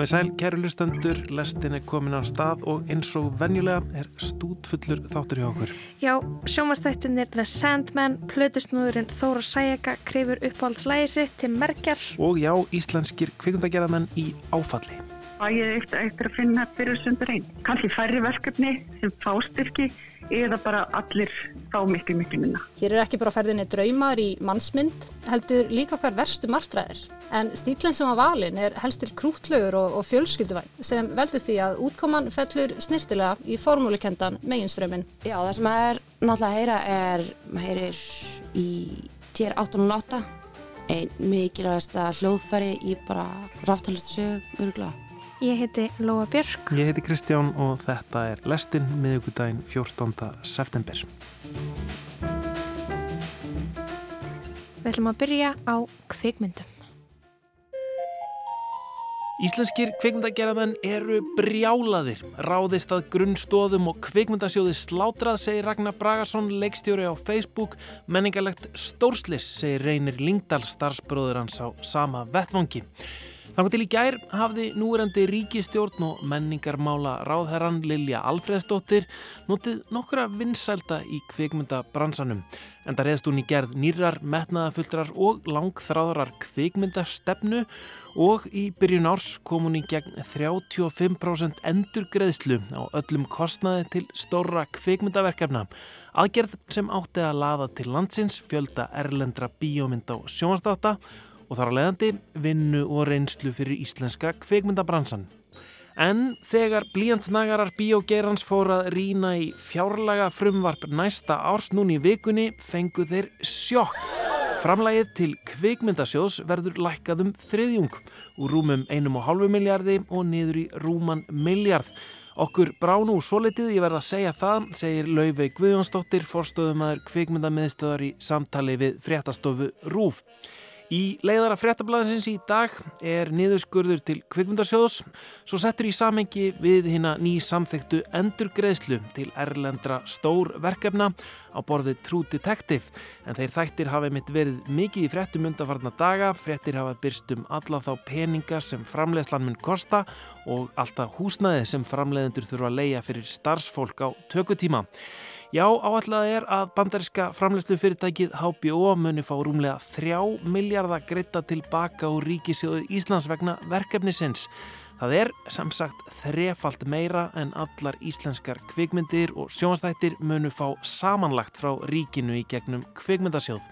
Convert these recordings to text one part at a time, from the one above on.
Komið sæl, kæru lustendur, lestin er komin á stað og eins og venjulega er stútfullur þáttur hjá okkur. Já, sjómanstættinir The Sandman, plötusnúðurinn Þóra Sæjaka krifur uppáhaldslægi sitt til merkjar. Og já, íslenskir kvikundagerðamenn í áfalli. Það er eftir, eftir að finna fyrir sundur einn. Kanski færri verkefni sem fástyrki eða bara allir fá miklu, miklu minna. Hér er ekki bara ferðinni draumar í mannsmynd, heldur líka okkar verstu martræðir. En stílinn sem var valin er helstir krútlögur og, og fjölskylduvæn sem veldur því að útkoman fellur snirtilega í formúlikendan meginströminn. Já, það sem maður er náttúrulega að heyra er, maður heyrir í TR 808, einn mikilvægasta hljóðfæri í bara ráftælustasög, öruglega. Ég heiti Lóa Björk. Ég heiti Kristján og þetta er Lestin miðugudaginn 14. september. Við ætlum að byrja á kvikmyndum. Íslenskir kvikmyndagerðamenn eru brjálaðir. Ráðist að grunnstóðum og kvikmyndasjóði slátrað, segir Ragnar Bragarsson, leikstjóri á Facebook. Menningarlegt stórslis, segir Reynir Lingdal, starfsbróður hans á sama vettvangi. Þannig til í gær hafði núrendi ríkistjórn og menningarmála ráðherran Lilja Alfreðsdóttir notið nokkura vinsælda í kvikmyndabransanum. En það reyðst hún í gerð nýrar, metnaðafullrar og langþráðrar kvikmyndastefnu og í byrjun árs kom hún í gegn 35% endurgreðslu á öllum kostnaði til stóra kvikmyndaverkefna. Aðgerð sem átti að laða til landsins fjölda erlendra bíómynd á sjónastáta og þar á leiðandi vinnu og reynslu fyrir íslenska kveikmyndabransan. En þegar blíjantsnagarar bíógerans fór að rína í fjárlaga frumvarp næsta árs núni í vikunni fengu þeir sjokk. Framlægið til kveikmyndasjós verður lækkað um þriðjung úr rúmum 1,5 miljardi og niður í rúman miljard. Okkur brá nú svo litið, ég verða að segja það, segir Laufey Guðjónsdóttir, forstöðumæður kveikmyndamiðstöðar í samtali við fréttastofu RÚF. Í leiðara fréttablaðsins í dag er niðurskurður til kvikmyndarsjóðs svo settur í samengi við hérna ný samþektu endurgreðslu til erlendra stór verkefna á borðið True Detective. En þeir þættir hafi mitt verið mikið í fréttum undanfarnar daga, fréttir hafa byrst um alla þá peninga sem framleiðslan mun kosta og alltaf húsnaði sem framleiðendur þurfa að leia fyrir starfsfólk á tökutíma. Já, áallega er að bandariska framlegslu fyrirtækið HBO muni fá rúmlega 3 miljardar greita tilbaka úr ríkisjóðu Íslands vegna verkefnisins. Það er sem sagt þrefalt meira en allar íslenskar kvikmyndir og sjónastættir munu fá samanlagt frá ríkinu í gegnum kvikmyndasjóð.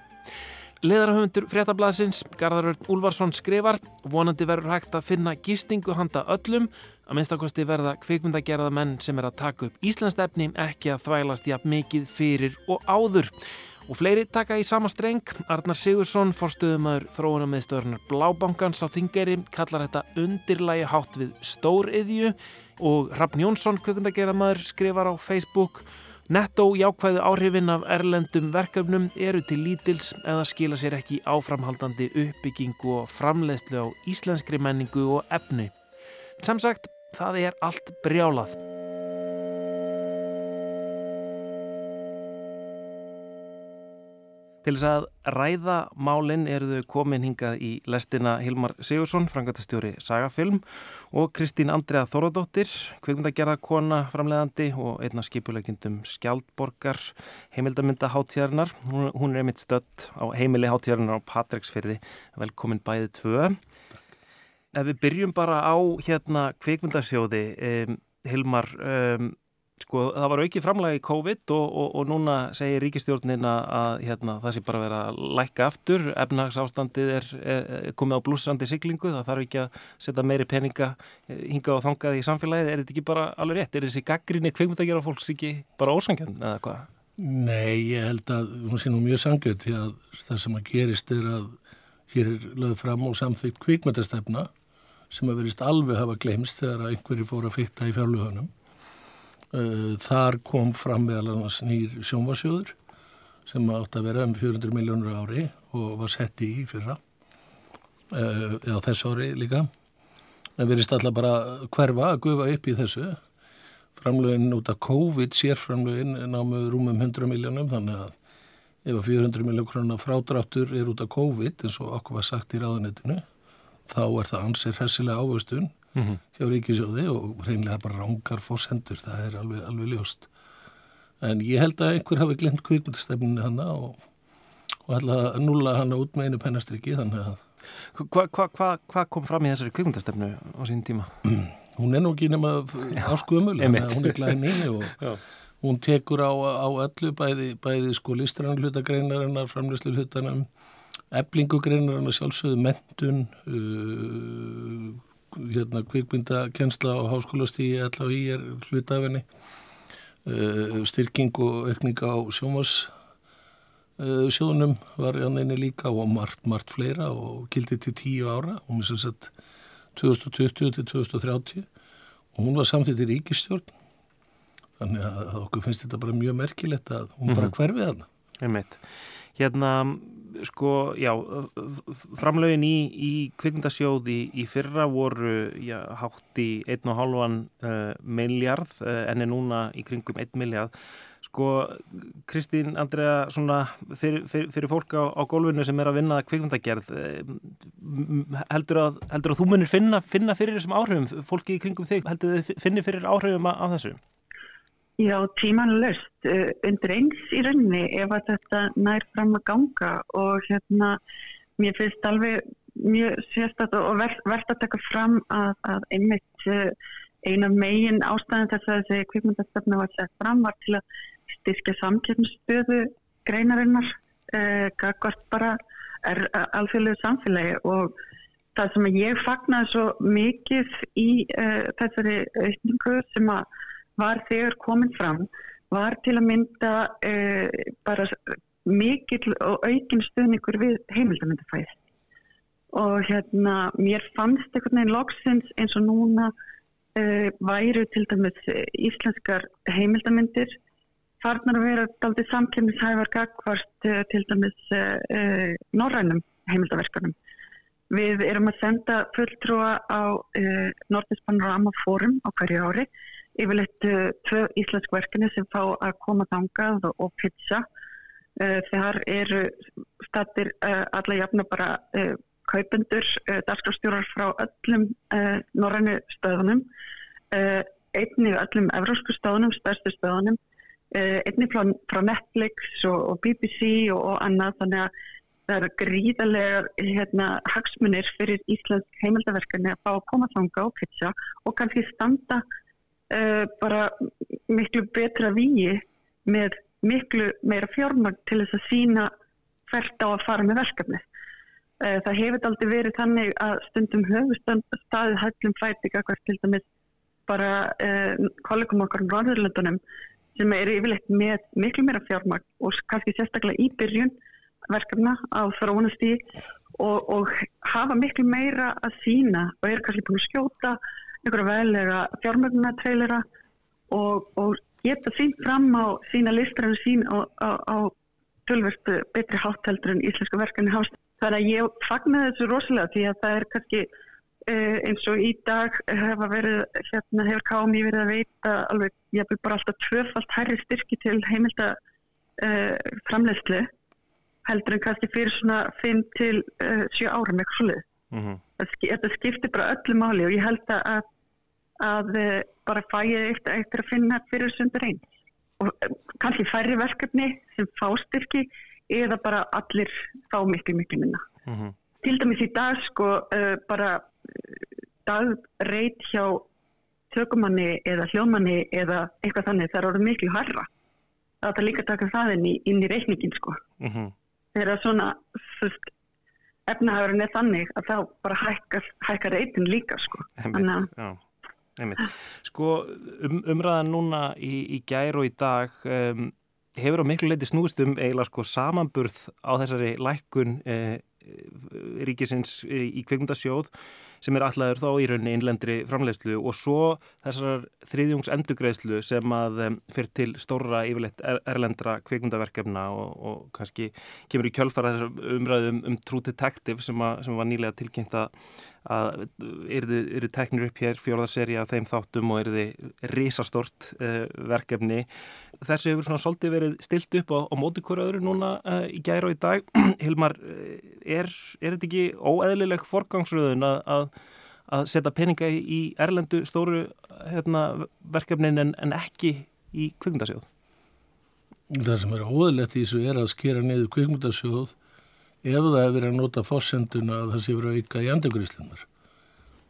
Leðarhauðundur fréttablasins Garðarur Úlvarsson skrifar vonandi verður hægt að finna gistingu handa öllum að minnstakosti verða kvikmyndagerða menn sem er að taka upp Íslandsstefni ekki að þvælast jafn mikið fyrir og áður. Og fleiri taka í sama streng. Arnar Sigursson, forstöðumæður þróunarmiðstöðurnar Blábankans á Þingeri kallar þetta undirlægi hátt við stóriðju. Og Hrafn Jónsson, kvikmyndagerðamæður skrifar á Facebook Nettó jákvæðu áhrifin af erlendum verkefnum eru til lítils eða skila sér ekki áframhaldandi uppbyggingu og framleiðslu á íslenskri menningu og efni. Sem sagt, það er allt brjálað. Til þess að ræða málinn eru þau komin hingað í lestina Hilmar Sigursson, frangatastjóri Sagafilm og Kristín Andrea Þorðardóttir, kvikmyndagerðarkona framleiðandi og einna skipuleikindum Skjaldborgar, heimildamynda háttíðarinnar. Hún er einmitt stött á heimili háttíðarinnar á Patreksfyrði. Velkomin bæðið tvö. Ef við byrjum bara á hérna kvikmyndasjóði, um, Hilmar, um, Sko það var aukið framlega í COVID og, og, og núna segir ríkistjórnin að hérna, það sé bara verið að lækka aftur, efnagsástandið er, er komið á blúsandi siglingu, það þarf ekki að setja meiri peninga eh, hinga og þangað í samfélagið, er þetta ekki bara alveg rétt, er þessi gaggrinni kveimutagjara fólks ekki bara ósangjönd eða hvað? Nei, ég held að hún sé nú mjög sangjönd því að það sem að gerist er að hér er lögð fram og samþygt kvikmyndastefna sem að verist alveg hafa glemst þegar einhverji fór að fyrta í fjárlugunum Eh, þar kom fram meðal annars nýr sjónvarsjóður sem átt að vera um 400 miljónur ári og var sett í fyrra. Eh, eða þess ári líka. En verist alltaf bara hverfa að gufa upp í þessu. Framlögin út af COVID sérframlögin námu rúmum 100 miljónum þannig að ef að 400 miljón krónar frádráttur er út af COVID eins og okkur var sagt í ráðunetinu þá er það ansir hessilega ávöstun mm -hmm. hjá Ríkisjóði og reynlega bara rángar fórsendur, það er alveg, alveg ljóst. En ég held að einhver hafi glemt kvikmyndastefninu hana og, og ætla að nulla hana út með einu pennastriki þannig að... Hvað hva, hva, hva kom fram í þessari kvikmyndastefnu á sín tíma? Hún er nú ekki nema áskuðumul, hún er glæni og... Já hún tekur á, á öllu bæði, bæði sko listrann hlutagreinarinnar, framleyslu hlutanum, eblingugreinarinnar, sjálfsögðu mentun, uh, hérna kvikmyndakensla á háskólastígi allavega í er hlutafinni, uh, styrking og aukning á sjómas uh, var hann einni líka og margt, margt fleira og kildi til tíu ára, hún er sem sagt 2020 til 2030 og hún var samþitt í ríkistjórn Þannig að okkur finnst þetta bara mjög merkilegt að hún bara mhm. hverfið hana. Einmitt. Hérna, sko, já, framlögin í, í kvikmyndasjóði í, fyrra voru já, hátt í 1,5 uh, miljard uh, en er núna í kringum 1 miljard. Sko, Kristín Andrea, svona, fyrir, fyrir, fyrir fólk á, á gólfinu sem er að vinna kvikmyndagerð, uh, heldur, að, heldur að þú munir finna, finna fyrir þessum áhrifum, fólki í kringum þig, heldur þið finni fyrir áhrifum af þessu? Já, tímanlöst uh, undir eins í rauninni ef að þetta nær fram að ganga og hérna mér finnst alveg mjög sérstætt og verðt ver að taka fram að, að einmitt uh, eina megin ástæðan þess að þessi kvikmyndastöfna var sett fram var til að styrkja samkjöfnsstöðu greinarinnar uh, gagvart bara er alþjóðlegu samfélagi. Og það sem ég fagnaði svo mikið í þessari aukningu sem að var þegar komin fram var til að mynda uh, bara mikill og aukinn stuðningur við heimildamöndafæð og hérna mér fannst einhvern veginn loksins eins og núna uh, væru til dæmis íslenskar heimildamöndir farnar að vera daldið samkjöfnishævar gagvart uh, til dæmis norrænum heimildaverkanum Við erum að senda fulltrúa á Nordisk Panorama Fórum á hverju ári yfirleitt uh, tvö íslensk verkefni sem fá að koma þangað og pizza. Uh, þar eru statir uh, alla jafna bara kaupendur, dagskrafstjórar frá öllum norrænu stöðunum, einni öllum evrósku stöðunum, stærstu stöðunum, einni frá, frá Netflix og, og BBC og, og annað. Þannig að það eru gríðarlegar hérna, hagsmunir fyrir íslensk heimildaverkefni að fá að koma þanga og pizza og kannski standa uh, bara miklu betra víi með miklu meira fjármagn til þess að sína hvert á að fara með verkefni. Uh, það hefur aldrei verið þannig að stundum höfustan staðið hættlum fæti hvert til dæmis bara uh, kollegum okkar á Ráðurlöndunum sem er yfirleitt með miklu meira fjármagn og kannski sérstaklega í byrjun verkefna á þróunastíð og, og hafa miklu meira að sína og er kannski búin að skjóta einhverja veðlega fjármögnunatrailera og, og geta sín fram á sína listur en sín á, á, á tölverstu betri hátteldur en íslenska verkefni hást. Það er að ég fagnar þessu rosalega því að það er kannski uh, eins og í dag hefa verið, hérna hefur kámi verið að veita alveg, ég vil bara alltaf tvöfalt hærri styrki til heimilda uh, framlegslu heldur en kannski fyrir svona 5 til 7 uh, árum eitthvað svolítið. Mm -hmm. Þetta skiptir bara öllu máli og ég held að, að eh, bara fæði eitt eftir að finna fyrir sundur einn. Og eh, kannski færri verkefni sem fástyrki eða bara allir fá miklu, miklu minna. Mm -hmm. Til dæmis í dag sko uh, bara dagreit hjá tökumanni eða hljómanni eða eitthvað þannig þar eru miklu harra. Það er líka að taka það inn í, inn í reikningin sko. Mm -hmm. Þegar svona, veist, efnahagurinn er þannig að þá bara hækkar, hækkar reytin líka sko. Já, einmitt. Sko um, umræðan núna í, í gær og í dag um, hefur á miklu leiti snúst um eiginlega sko samanburð á þessari lækkun eh, ríkisins í kveikmundasjóð sem er allaður þá í rauninni innlendri framleiðslu og svo þessar þriðjungs endugreðslu sem að fyrir til stóra yfirleitt er, erlendra kveikmundaverkefna og, og kannski kemur í kjölfara þessar umræðum um, um True Detective sem, að, sem var nýlega tilkynnt að eru, teknir upp hér fjórðarseri af þeim þáttum og eru þið risastort uh, verkefni. Þessu hefur svona svolítið verið stilt upp á, á móti hverju öðru núna uh, í gæra og í dag. Hilmar, er, er þetta ekki óeðlileg forgangsröðun að, að að setja peninga í erlendu stóru hérna, verkefnin en, en ekki í kvikmyndasjóð? Það sem er óðurlegt í þessu er að skera niður kvikmyndasjóð ef það hefur verið að nota fórsenduna að það sé verið að auka í endurgríslunar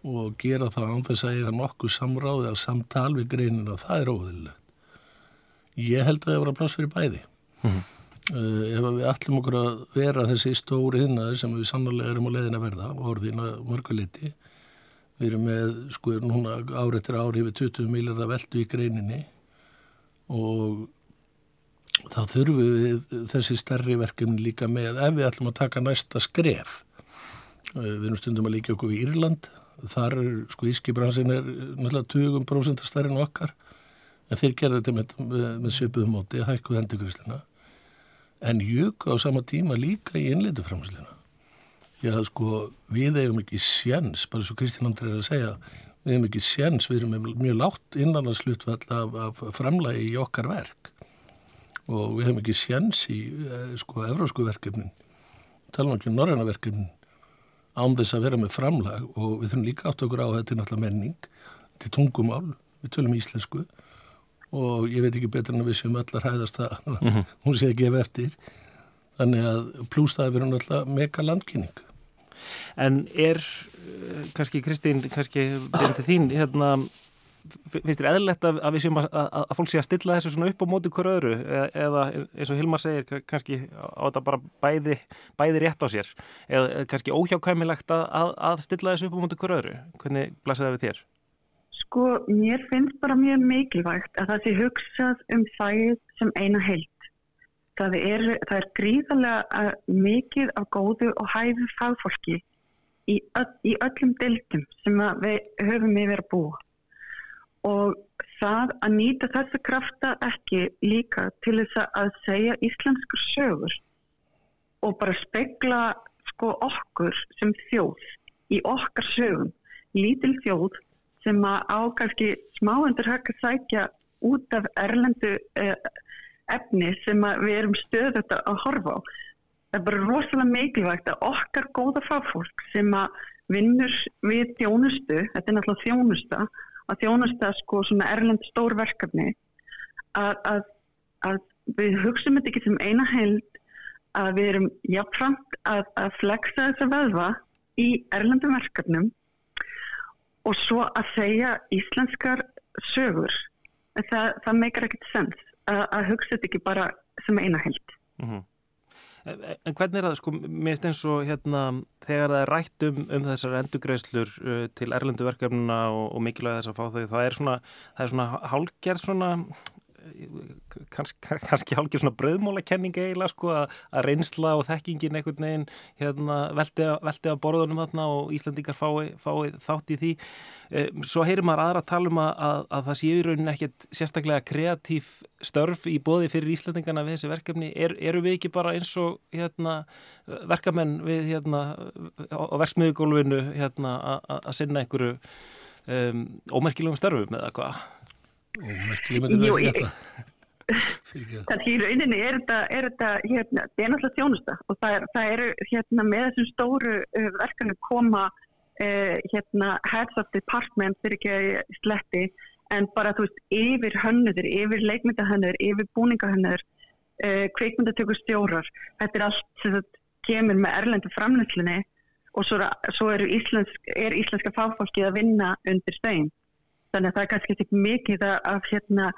og gera það án þess að eiga nokkuð samráði að samtal við greinina, það er óðurlegt. Ég held að það var að pláss fyrir bæði. Mm -hmm. uh, ef við ætlum okkur að vera þessi stóri hinnaður sem við sannlega erum á leiðin að verða, orðina mörguliti, við erum með sko núna árið til ári yfir 20 miljardar veldu í greininni og þá þurfum við þessi stærri verkefni líka með. Ef við ætlum að taka næsta skref. Uh, við erum stundum að líka okkur í Írland, þar er sko ískibransin er náttúrulega 20% stærri en okkar en þeir gerði þetta með, með, með svipuðum móti að hækkuð endurgriðsluna en jöku á sama tíma líka í innleitu framsluna já sko við eigum ekki séns bara svo Kristján Andrið er að segja við eigum ekki séns, við erum mjög látt innanlandslutvall af, af framlægi í okkar verk. Og við hefum ekki séns í eh, sko evrósku verkefnin tala um ekki um norræna verkefnin án þess að vera með framlag. Og við þurfum líka átt okkur á þetta er náttúrulega menning til tungumál, við tölum íslensku. Og ég veit ekki betur en að við séum hæðast að mm -hmm. hún sé að gefa eftir. Þannig að plústaði verður náttúrulega mega landkynning En er eh, kannski Kristín, kannski þín hérna finnst þér eðlert að, að við séum að, að, að fólk sé að stilla þessu svona upp á móti hver öðru eða, eða eins og Hilmar segir kannski á þetta bara bæði, bæði rétt á sér eða kannski óhjákvæmilegt að stilla þessu upp á móti hver öðru hvernig blæsaði það við þér? Sko, mér finnst bara mjög mikilvægt að það sé hugsað um þægið sem eina heilt. Það er, það er gríðarlega uh, mikið af góðu og hæfu fagfólki í, öll, í öllum deltum sem við höfum yfir að búa. Og það að nýta þessa krafta ekki líka til þess að segja íslenskur sögur og bara spegla sko okkur sem þjóð í okkar sögum, lítil þjóð sem að á kannski smáendur að sækja út af erlendu eh, efni sem við erum stöðut að horfa á. Það er bara rosalega mikilvægt að okkar góða fagfólk sem að vinnur við þjónustu, þetta er náttúrulega þjónusta, að þjónusta sko svona erlend stórverkefni, að, að, að við hugsaum þetta ekki sem eina held að við erum jáfnframt að, að flexa þessa veðva í erlendum verkefnum og svo að segja íslenskar sögur það, það meikar ekkert sens að, hugsa þetta ekki bara sem eina held mm -hmm. En hvernig er það, sko, finnst eins og hérna, þegar það er rætt um, um þessar endugreislur uh, til erlendu verkefnuna og, og mikilvæg þess að fá þau, það er svona, það er svona hálgerð svona kannski, kannski hálfgeir svona bröðmólakenning eiginlega sko að, reynsla og þekkingin einhvern veginn hérna, veldi að borðunum þarna og Íslandingar fái, fái þátt í því. E, svo heyrir maður aðra að tala um að, að það sé í rauninni ekkert sérstaklega kreatív störf í bóði fyrir Íslandingarna við þessi verkefni. Er, eru við ekki bara eins og hérna, verkamenn við hérna, á verksmiðugólfinu hérna, að sinna einhverju um, ómerkilegum störfum eða hvað Ómerkileg með þetta verður þetta. Þannig í rauninni er þetta, er þetta hérna, það er náttúrulega þjónusta og það, er, það eru hérna með þessum stóru uh, verkefni koma uh, hérna heads of department fyrir ekki sletti en bara þú veist yfir hönnuður, yfir leikmyndahönnuður, yfir búningahönnuður, uh, kveikmyndatökur stjórar. Þetta er allt sem það kemur með erlendu framlýslinni og svo, svo er, íslensk, er íslenska fáfólki að vinna undir stegin. Þannig að það er kannski ekki mikið af hérna,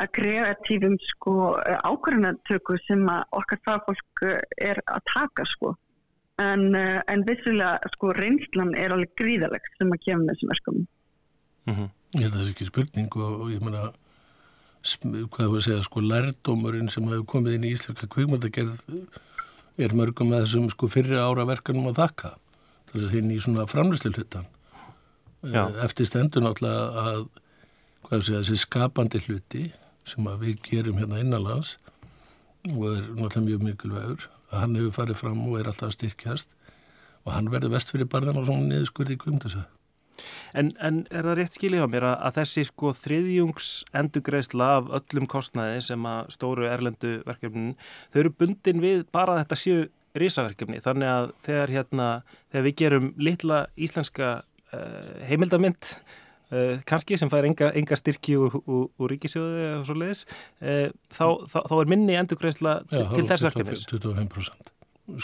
að kreatífum sko, ákvarðanatöku sem okkar fagfólk eh, er að taka sko. En, eh, en vissilega sko, reynslan er alveg gríðalegt sem að kemur þessum verkum. Mm -hmm. Ég held að það er ekki spurning og, og ég meina hvað að segja, sko lærdómurinn sem hefur komið inn í Íslandska kvíkmyndagerð er mörgum með þessum sko fyrir ára verkanum að þakka. Það er þinn í svona framlýslu hlutan Já. Eh, eftir stendur náttúrulega að hvað sé, þessi skapandi hluti sem við gerum hérna innanlands og er náttúrulega mjög mikilvægur að hann hefur farið fram og er alltaf styrkjast og hann verður vest fyrir barðan og svona niðurskurði í kvöndasa en, en er það rétt skiljið á mér að, að þessi sko þriðjungs endugreisla af öllum kostnæði sem að stóru erlendu verkefnin, þau eru bundin við bara þetta séu risaverkefni þannig að þegar hérna þegar við gerum litla íslenska heimildamind Uh, kannski sem fær enga, enga styrki úr, úr, úr ríkisjóðu eða svo leiðis uh, þá, þá, þá er minni endurgreisla til, til þess verkefnis. 25%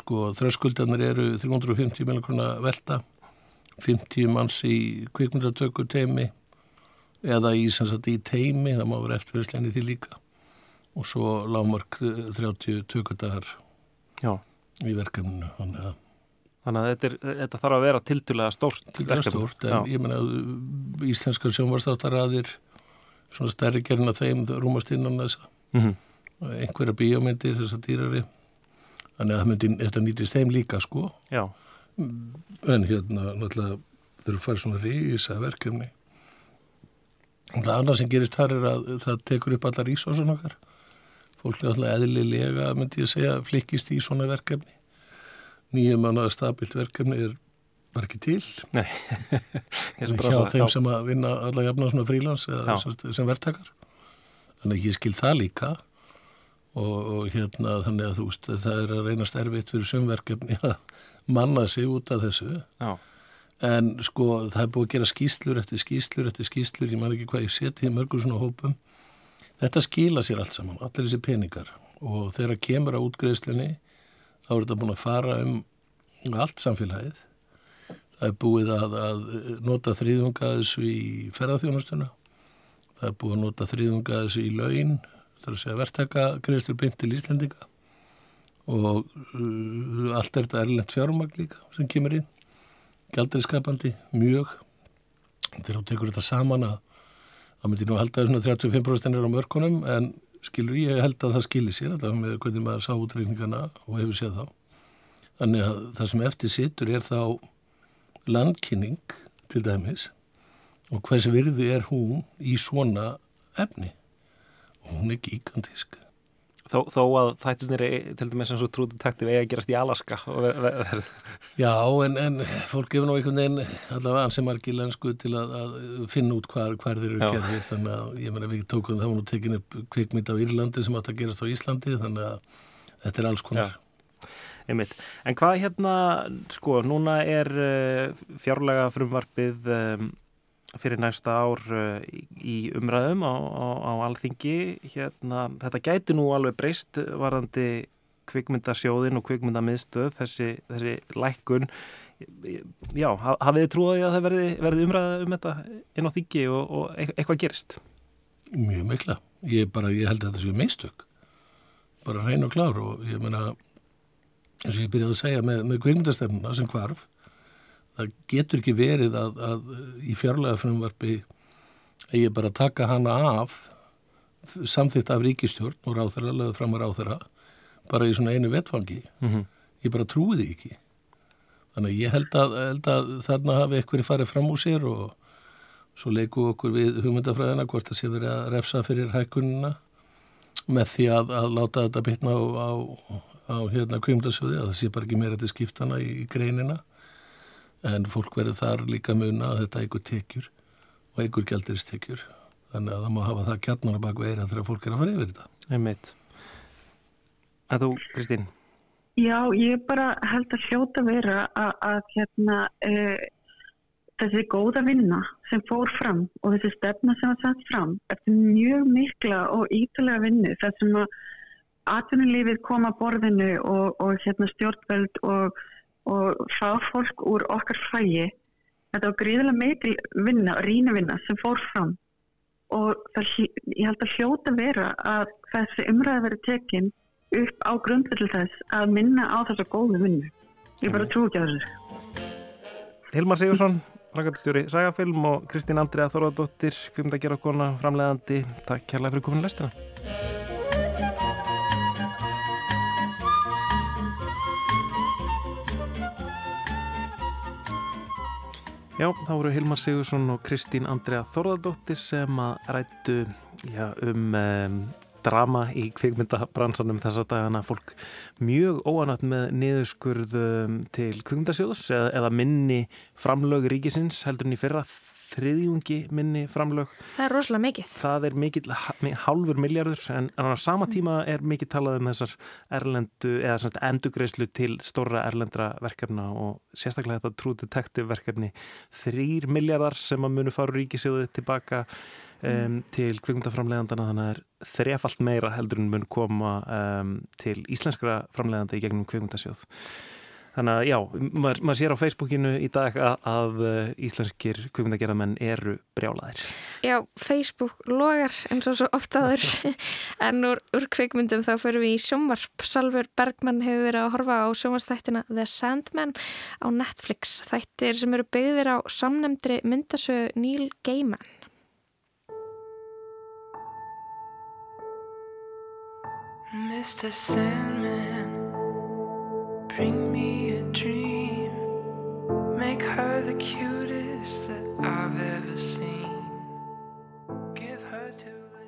sko þröskuldarnir eru 350 miljonar velta 50 manns í kvikmyndatöku teimi eða í, sagt, í teimi það má vera eftirverðsleginni því líka. Og svo lámark 30 tökudagar í verkefninu þannig að Þannig að þetta, er, þetta þarf að vera tildulega stórt. Tildulega stórt, en Já. ég menna að íslenskar sjónvarstáttaraðir svona stærri gerðin að þeim rúmast innan þessa. Mm -hmm. Einhverja bíómyndir þessar dýrari. Þannig að myndi, þetta nýtist þeim líka sko. Já. En hérna náttúrulega þurfum að fara svona rísa verkefni. Og það annað sem gerist þar er að það tekur upp allar ísósun okkar. Fólk er alltaf eðlilega, myndi ég segja, flikkist í svona verkefni nýju manna stabilt verkefni er bara ekki til. Nei hjá þeim sem að vinna alla jafna svona frílans sem verktakar. Þannig að ég skil það líka. Og, og hérna þannig að þú veist það er að reyna sterfitt fyrir sömverkefni að manna sig út af þessu. Já. en sko það er búið að gera skýslur eftir skýslur eftir skýslur, ég man ekki hvað ég seti í mörgum svona hópum. Þetta skila sér allt saman, allir þessi peningar. Og þegar kemur á útgreðslunni þá er þetta búin að fara um allt samfélagið. Það er búið að, að nota þrýðungaðis í ferðarþjónustuna. Það er búið að nota þrýðungaðis í laun, það er að segja verktaka greiðstur bynd til Íslandinga og uh, allt er þetta erlend fjármagn líka sem kemur inn. Gjaldriðskapandi, mjög. Þegar þú tekur þetta saman að það myndir nú halda þessuna 35% er á mörkunum en skilur ég held að það skilir sér þetta með hvernig maður sá útreikningana og hefur séð þá. Þannig að það sem eftir sittur er þá landkynning til dæmis og hvers virði er hún í svona efni og hún er gigantísk. Þó, þó að þættunir er til dæmis eins og trúdutaktiv eða gerast í Alaska Já, en, en fólk gefur nú einhvern veginn allavega ansið margir lensku til að, að finna út hvar, hvar þeir eru gerðir. Þannig að ég menna við tókum var nú tekin upp kvikmynd á Írlandi sem átt að gerast á Íslandi þannig að þetta er alls konar. Einmitt. En hvað hérna, sko, núna er uh, fjárlega frumvarpið um, fyrir næsta ár uh, í umræðum á, á, á alþingi. Hérna, þetta gæti nú alveg breyst varandi kvikmyndasjóðin og kvikmyndamiðstöð þessi, þessi lækkun. Já, hafið þið trúið að það verði, verði umræðið um þetta inn á þingi og, og eitthvað gerist? Mjög mikla. Ég, bara, ég held að þetta séu meistök bara hrein og klár og ég menna eins og ég byrjaði að segja með, með kvikmyndastöfnuna sem hvarf það getur ekki verið að, að í fjárlega frumvarfi eigi bara að taka hana af samþitt af ríkistjórn og ráþæra, leðið fram að ráþæra bara í svona einu vetfangi. Mm -hmm. ég bara trúi því ekki. Þannig að ég held að, held að þarna hafi eitthvað farið fram úr sér og svo leiku okkur við hugmyndafræðina hvort það sé verið að refsa fyrir hækkunina með því að, að láta þetta bytna á, á, á hérna kvimdasjóði að það sé bara ekki meira til skiptana í, í greinina en fólk verður þar líka muna að þetta eigur tekjur og eigur gældiristekjur þannig að það má hafa það kjarnar að baka eira þegar fólk er að fara yfir þetta Einmitt. En þú, Kristín? Já, ég bara held að hljóta vera að, að hérna, e, þessi góða vinna sem fór fram og þessi stefna sem var satt fram eftir mjög mikla og ítalega vinnu þar sem að atvinnulífið koma borðinu og, og hérna, stjórnveld og og fá fólk úr okkar fægi þetta var gríðilega meikil vinna, rína vinna sem fór fram. Og það, ég held að hljóta vera að þessi umræði verið tekin upp á grundvöldu þess að minna á þessa góðu vinnu. Ég bara trú ekki á þessu. Hilmar Sigursson Rækandistjóri Sægafilm og Kristín Andrea Þorðardóttir kvimda að gera okkurna framlegandi Takk kærlega fyrir komin lestina Já, þá voru Hilmar Sigursson og Kristín Andrea Þorðardóttir sem að rættu já, um, um drama í kvikmyndabransanum þessa dagana. Fólk mjög óanætt með niðurskurð til kvikmyndasjóðus eða, eða minni framlög ríkisins heldur en í fyrra þriðjungi minni framlög. Það er rosalega mikið. Það er mikið, hálfur miljardur en á sama tíma er mikið talað um þessar erlendu eða semst endugreislu til stóra erlendra verkefna og sérstaklega þetta True Detective verkefni þrýr miljardar sem að munu fara ríkisjóðið tilbaka um, til kvikmyndaframlegandana þannig að það er þrefalt meira heldur en mun koma um, til íslenskra framleganda í gegnum kvikmyndasjóð. Þannig að já, maður, maður sér á Facebookinu í dag að, að uh, íslenskir kvikmyndagerðamenn eru brjálaðir. Já, Facebook logar eins og svo oftaður en úr, úr kvikmyndum þá fyrir við í sjónvarp. Salver Bergman hefur verið að horfa á sjónvarstættina The Sandman á Netflix. Þættir sem eru byggðir á samnemndri myndasögu Neil Gaiman. Mr. Sandman Bring me a dream Make her the cutest that I've ever seen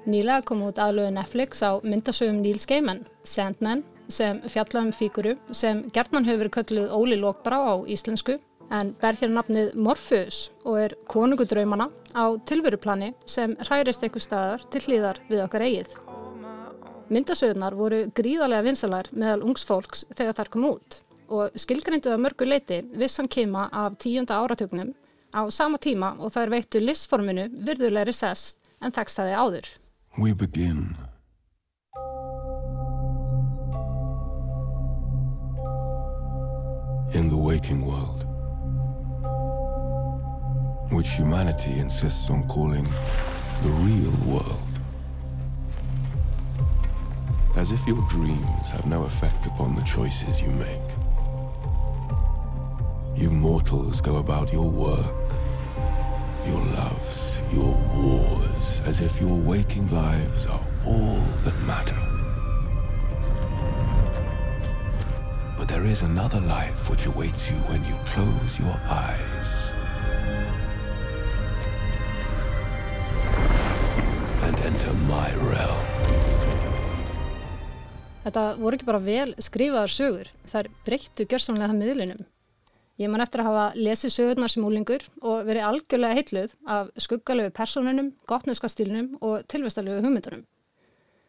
Nýlega kom út aðlögu Netflix á myndasögum Níls Gaiman, Sandman, sem fjallaðum fíguru sem gertmann hefur verið kölluð Óli Lókbrá á íslensku en ber hér nafnið Morpheus og er konungudraumana á tilveruplani sem hærist eitthvað staðar til hlýðar við okkar eigið. Myndasögurnar voru gríðarlega vinsalar meðal ungsfólks þegar þær kom út. Og skilgrindu að mörgu leiti vissan kema af tíunda áratögnum á sama tíma og þær veittu listforminu virðulegri sess en tekstaði áður. We begin. In the waking world which humanity insists on calling the real world as if your dreams have no effect upon the choices you make. You mortals go about your work, your loves, your wars, as if your waking lives are all that matter. But there is another life which awaits you when you close your eyes. And enter my realm. Þetta voru ekki bara vel skrifaðar sögur, þær breyttu gjörsamlega miðlunum. Ég man eftir að hafa lesið sögurnar sem úlingur og verið algjörlega heitluð af skuggalegu personunum, gottneska stílunum og tilvestalegu hugmyndunum.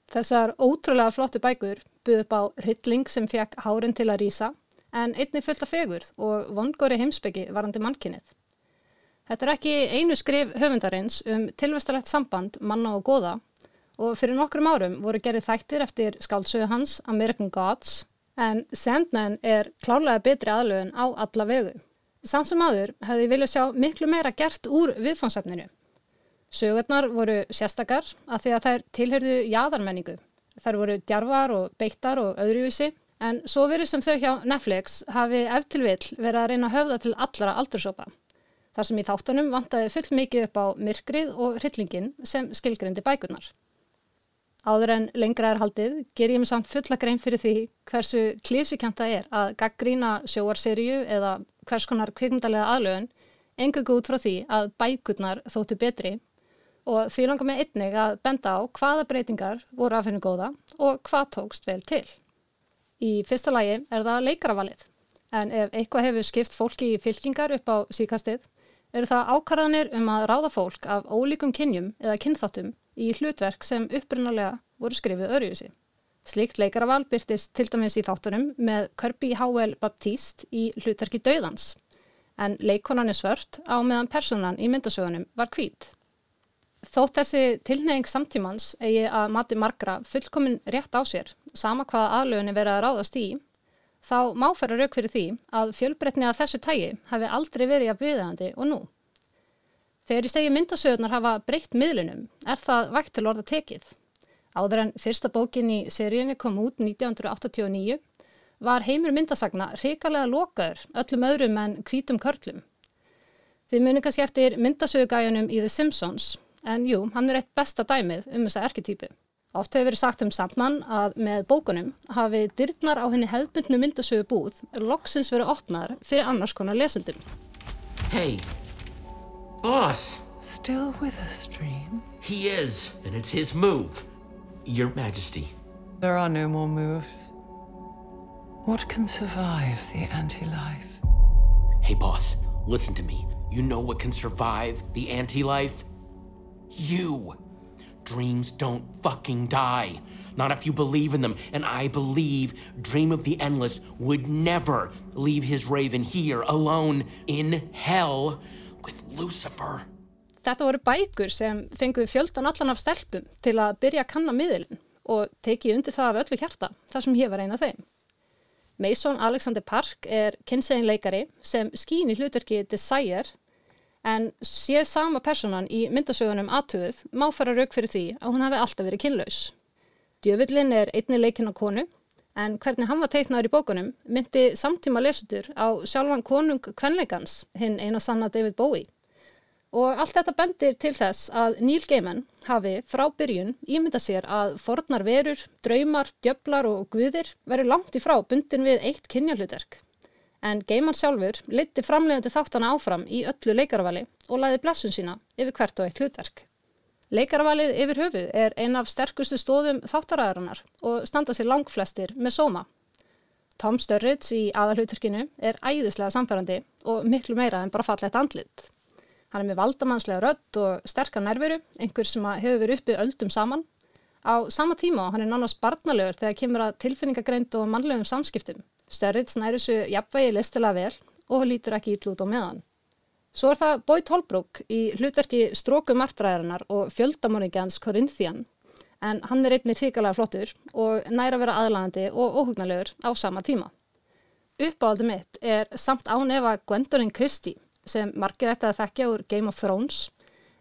Þessar ótrúlega flottu bækur buð upp á hrylling sem fekk hárin til að rýsa en einni fullt af fegurð og vongóri heimsbyggi varandi mannkinnið. Þetta er ekki einu skrif höfundarins um tilvestalegt samband manna og goða og fyrir nokkrum árum voru gerðið þættir eftir skálsögu hans American Gods en Sandman er klárlega betri aðlögun á alla vegu. Samt sem aður hefði viljað sjá miklu meira gert úr viðfónsefninu. Sögurnar voru sérstakar að því að þær tilherðu jáðarmenningu. Þær voru djarvar og beittar og öðruvísi en svo verið sem þau hjá Netflix hafi eftir vill verið að reyna að höfða til allra aldursopa. Þar sem í þáttunum vantaði full mikið upp á myrkrið og hryllingin sem skilgrindi bækurnar. Áður en lengra er haldið ger ég mig samt fulla grein fyrir því hversu klísukjanta er að gaggrína sjóarseríu eða hvers konar kvikmyndalega aðlögun engungu út frá því að bækurnar þóttu betri og því langar mig einnig að benda á hvaða breytingar voru að finna góða og hvað tókst vel til. Í fyrsta lagi er það leikaravalið en ef eitthvað hefur skipt fólki í fylkingar upp á síkastið eru það ákvarðanir um að ráða fólk af ólíkum kynjum eða kynþáttum í hlutverk sem upprunalega voru skrifið öryjusi. Slikt leikaraval byrtist til dæmis í þáttunum með Kirby Howell Baptiste í hlutverki Dauðans en leikonan er svört á meðan personan í myndasögunum var hvít. Þótt þessi tilneying samtímans eigi að mati margra fullkomin rétt á sér, sama hvaða aðlöginni verið að ráðast í, þá máferra rauk fyrir því að fjölbreytni að þessu tægi hafi aldrei verið að viðægandi og nú. Þegar ég segi myndasögurnar hafa breytt miðlunum er það vægt til orða tekið. Áður en fyrsta bókin í seríunni kom út 1989 var heimur myndasagna hrikalega lokaður öllum öðrum en hvítum körlum. Þið munir kannski eftir myndasögugæjanum í The Simpsons en jú, hann er eitt besta dæmið um þessa erketýpu. Oft hefur verið sagt um sammann að með bókunum hafi dyrnar á henni hefðbundnu myndasögu búð loksins verið opnaðar fyrir annars konar lesendum. Hei! Boss! Still with us, Dream? He is, and it's his move. Your Majesty. There are no more moves. What can survive the anti-life? Hey, boss, listen to me. You know what can survive the anti-life? You. Dreams don't fucking die. Not if you believe in them. And I believe Dream of the Endless would never leave his raven here alone in hell Lucifer. Þetta voru bækur sem fenguði fjöldan allan af stelpum til að byrja að kanna miðlinn og teki undir það af öllu hjarta, þar sem ég var eina þeim. Mason Alexander Park er kynsegin leikari sem skýn í hlutverki Desire en sé sama personan í myndasögunum aðtöðuð má fara rauk fyrir því að hún hafi alltaf verið kynlaus. Djöfullin er einni leikinn á konu en hvernig hann var teiknaður í bókunum myndi samtíma lesutur á sjálfan konung kvenleikans hinn eina sanna David Bowie. Og allt þetta bendir til þess að Neil Gaiman hafi frá byrjun ímynda sér að fornar verur, draumar, djöflar og guðir veru langt í frá bundin við eitt kynjarhlutverk. En Gaiman sjálfur liti framlegandi þáttana áfram í öllu leikarvali og læði blessun sína yfir hvert og eitt hlutverk. Leikarvalið yfir höfuð er eina af sterkustu stóðum þáttaræðarinnar og standa sér langflestir með sóma. Tom Sturridge í aðalhutverkinu er æðislega samfærandi og miklu meira en bara fallegt andlit. Hann er með valdamannslega rött og sterkar nærveru, einhver sem hefur verið uppið öldum saman. Á sama tíma hann er nánast barnalegur þegar kemur að tilfinningagreind og mannlegum samskiptum. Störrið snæri svo jafnvægi listilega vel og lítur ekki ítl út á meðan. Svo er það Boyd Holbrook í hlutverki Stróku martræðarinnar og fjöldamorðingjans Corinthian en hann er einnig hrikalega flottur og næra vera aðlagandi og óhugnalegur á sama tíma. Uppáhaldi mitt er samt án ef að Gwendolyn Christie sem margir ætti að þekkja úr Game of Thrones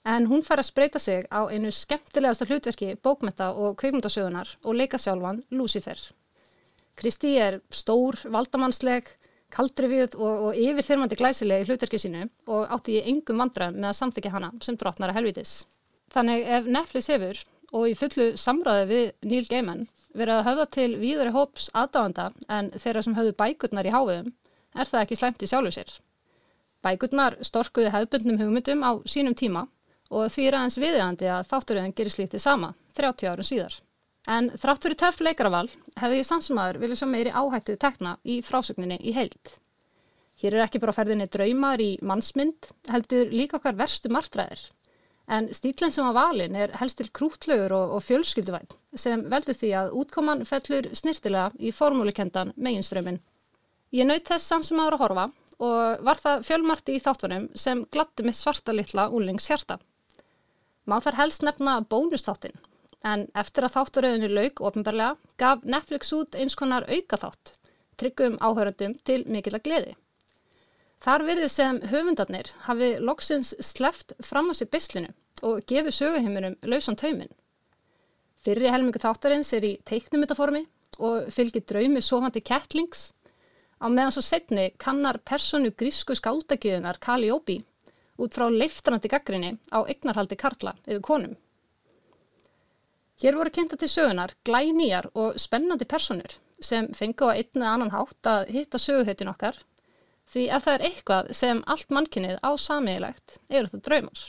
en hún fær að spreita sig á einu skemmtilegasta hlutverki bókmenta og kveikmyndasögunar og leika sjálfan Lucifer. Kristi er stór, valdamannsleg, kaldrifið og, og yfirþyrmandi glæsileg í hlutverki sínu og átti í engum vandræðum með að samþykja hana sem drotnara helvitis. Þannig ef Netflix hefur og í fullu samræði við Neil Gaiman verið að höfða til víðari hóps aðdáðanda en þeirra sem höfðu bækurnar í háum er það ekki slæmt í sjálfu sér. Bækurnar storkuði hefðbundnum hugmyndum á sínum tíma og því er aðeins viðeigandi að þátturöðin gerir slítið sama 30 árun síðar. En þrátt fyrir töff leikaraval hefði ég sannsumæður viljað svo meiri áhættu tekna í frásögninni í heild. Hér er ekki bara ferðinni draumar í mannsmynd, heldur líka okkar verstu martræðir. En stílinn sem var valin er helst til krútlögur og, og fjölskylduvæn sem veldur því að útkoman fellur snirtilega í formúlikendan meginströmin. Ég naut þess sannsumæður að horfa og var það fjölmarti í þáttunum sem gladdi með svarta litla úlings hjarta. Má þar helst nefna bónustáttin, en eftir að þátturöðinu laug ofinbarlega gaf Netflix út eins konar auka þátt, tryggum áhöröndum til mikila gleði. Þar virði sem höfundarnir hafi loksins sleft fram á sér bislinu og gefið söguheiminum lausan tauminn. Fyrri helmingu þáttarins er í teiknumittaformi og fylgir draumi sofandi kettlings Á meðan svo setni kannar personu grísku skáldagiðunar Kalliopi út frá leiftrandi gaggrinni á eignarhaldi Karla yfir konum. Hér voru kynnta til sögunar glænýjar og spennandi personur sem fengu á einn eða annan hátt að hitta söguhautin okkar því ef það er eitthvað sem allt mannkinnið á samiðilegt eru það draumar.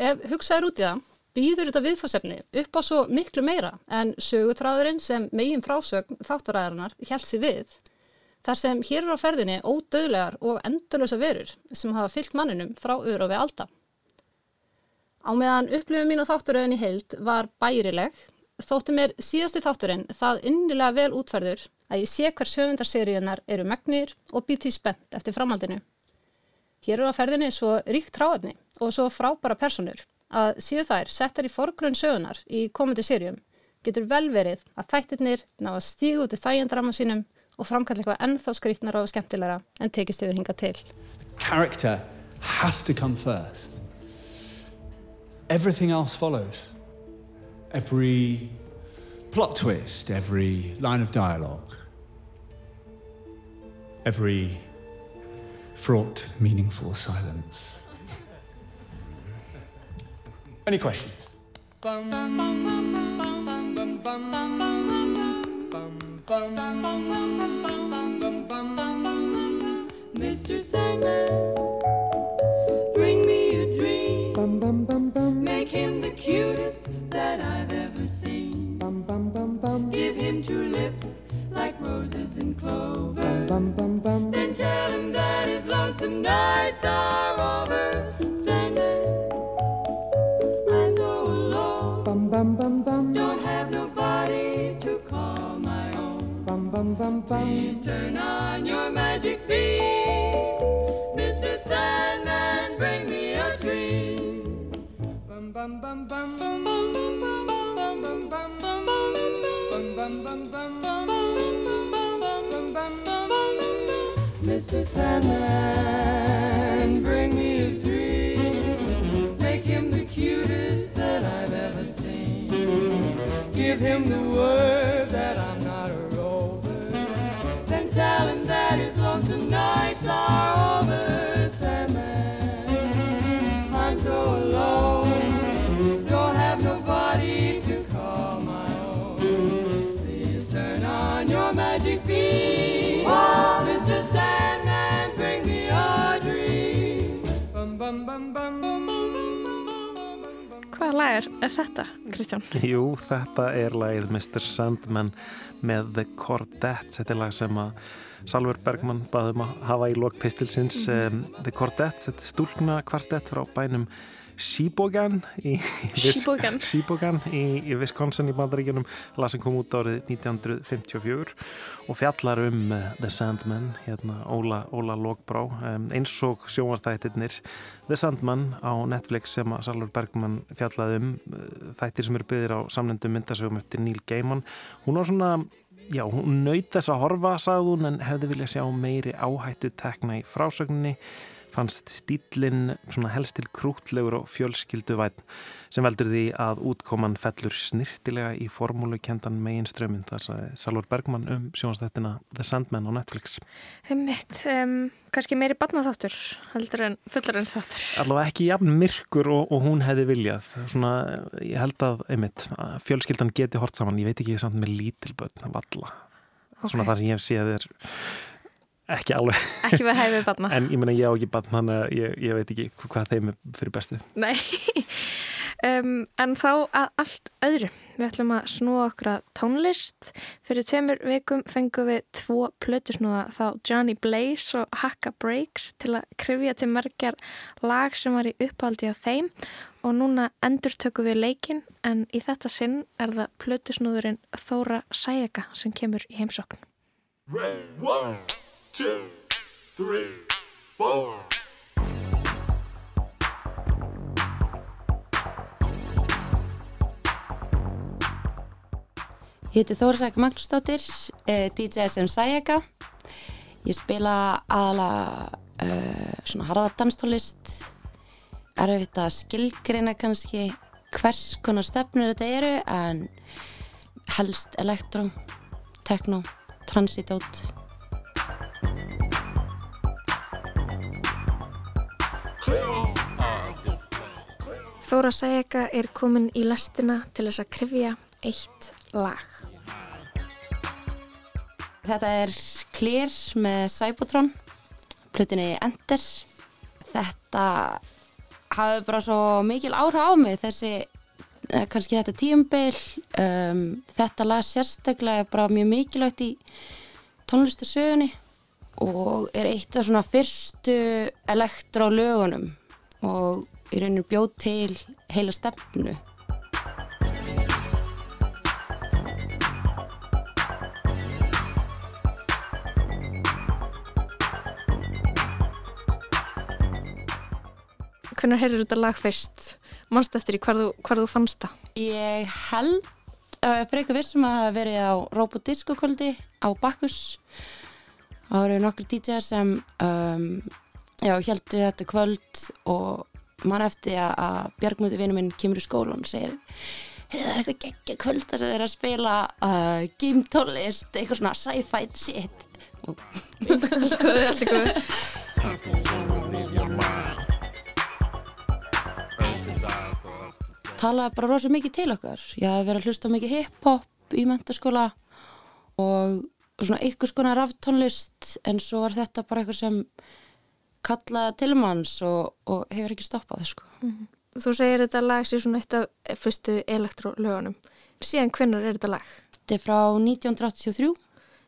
Ef hugsaður út í það, býður þetta viðfórsefni upp á svo miklu meira en sögutráðurinn sem megin frásögn þáttaræðarinnar held sér við Þar sem hér er á ferðinni ódöðlegar og endurlösa verur sem hafa fyllt manninum frá öðru og við alda. Á meðan upplifum mín og þátturöðin í heild var bærileg, þótti mér síðasti þátturinn það innilega vel útferður að ég sé hver söfundarseríunar eru megnir og því spennt eftir framhaldinu. Hér er á ferðinni svo ríkt tráðni og svo frábara personur að síðu þær settar í forgrunn sögunar í komandi sérium getur vel verið að þættirnir ná að stígu út í þægendrama sínum og framkalla eitthvað ennþá skrítnar og skemmtilegra en tekist yfir hinga til. Character has to come first. Everything else follows. Every plot twist, every line of dialogue, every fraught, meaningful silence. Any questions? Mr. Sandman, bring me a dream. Make him the cutest that I've ever seen. Give him into lips like roses and clover. Then tell him that his lonesome nights are over. Mr. Sandman, bring me a dream. Make him the cutest that I've ever seen. Give him the word that I'm not a rover. Then tell him that his lonesome nights are over. Hvaða lag er, er þetta, Kristján? Jú, þetta er lagið Mr. Sandman með The Cordettes. Þetta er lag sem að Salver Bergman baðum að hafa í lok pistilsins. Um, The Cordettes, þetta er stúlna kvartett frá bænum Shebogan í, í, í Wisconsin í bandaríkjunum lag sem kom út árið 1954 og fjallar um uh, The Sandman hérna Óla, Óla Lókbrá um, eins og sjónvastættirnir The Sandman á Netflix sem að Salur Bergman fjallaði um uh, þættir sem eru byggðir á samlendum myndasögum eftir Neil Gaiman. Hún var svona Já, hún naut þess að horfa, sagði hún, en hefði viljað sjá meiri áhættu tekna í frásögninni fannst stílinn svona helst til krútlegur og fjölskyldu væn sem veldur því að útkoman fellur snirtilega í formúlukendan megin ströminn þar sagði Salvar Bergman um sjónastættina The Sandman á Netflix. Heimitt, um, kannski meiri barnaþáttur heldur en fullarins þáttur. Allavega ekki jafn myrkur og, og hún hefði viljað. Svona, ég held að einmitt, að fjölskyldan geti hort saman, ég veit ekki samt með lítilbötn valla, svona Ok. það sem ég hef séð er ekki alveg. Ekki við hæfið barna. En ég meina ég á ekki bann þannig að ég, ég veit ekki hvað þeim er fyrir bestu. Nei. Um, En þá að allt öðru. Við ætlum að snúa okkur að tónlist. Fyrir tveimur vikum fengum við tvo plötusnúða. Þá Johnny Blaze og Hakka Breaks til að krifja til merkjar lag sem var í uppáldi á þeim. Og núna endur tökum við leikin en í þetta sinn er það plötusnúðurinn Þóra Sæjaka sem kemur í heimsókn. One, two, three, four. Ég heiti Þórsæk Magnúsdóttir, eh, DJ sem Sæjaka. Ég spila aðala uh, svona harða danstólist. Erfitt að skilgreina kannski hvers konar stefnur þetta eru en helst elektró, tekno, transitót. Þóra Sæjaka er komin í lestina til þess að krifja eitt lag Þetta er Clear með Cybotron, plutinni Enter. Þetta hafi bara svo mikil áhrif á mig þessi, eh, kannski þetta tíumbil. Um, þetta lag sérstaklega er bara mjög mikilvægt í tónlistasögunni og er eitt af svona fyrstu elektrólögunum og í rauninu bjóð til heila stefnu. Hvernig heyrður þetta lag fyrst? Manst eftir í hvar þú, fannst það? Ég held uh, frekar vissum að það verið á Robodisco kvöldi á Bakkus það voru nokkur DJ sem um, já, heldu þetta kvöld og mann eftir að, Björgmúti vinnu minn kemur í skólan og segir Heyrðu, það er eitthvað geggja kvöld þess að þeir eru að spila uh, game tónlist, eitthvað svona sci-fi shit og allt góð talaði bara rosa mikið til okkar. Ég hafði verið að hlusta mikið hip-hop í mentaskóla og svona einhvers konar raftónlist en svo var þetta bara eitthvað sem kallaði til manns og, og hefur ekki stoppað sko. Þú segir þetta lag sér svona eitt af fyrstu elektrólögunum. Síðan hvernig er þetta lag? Þetta er frá 1983.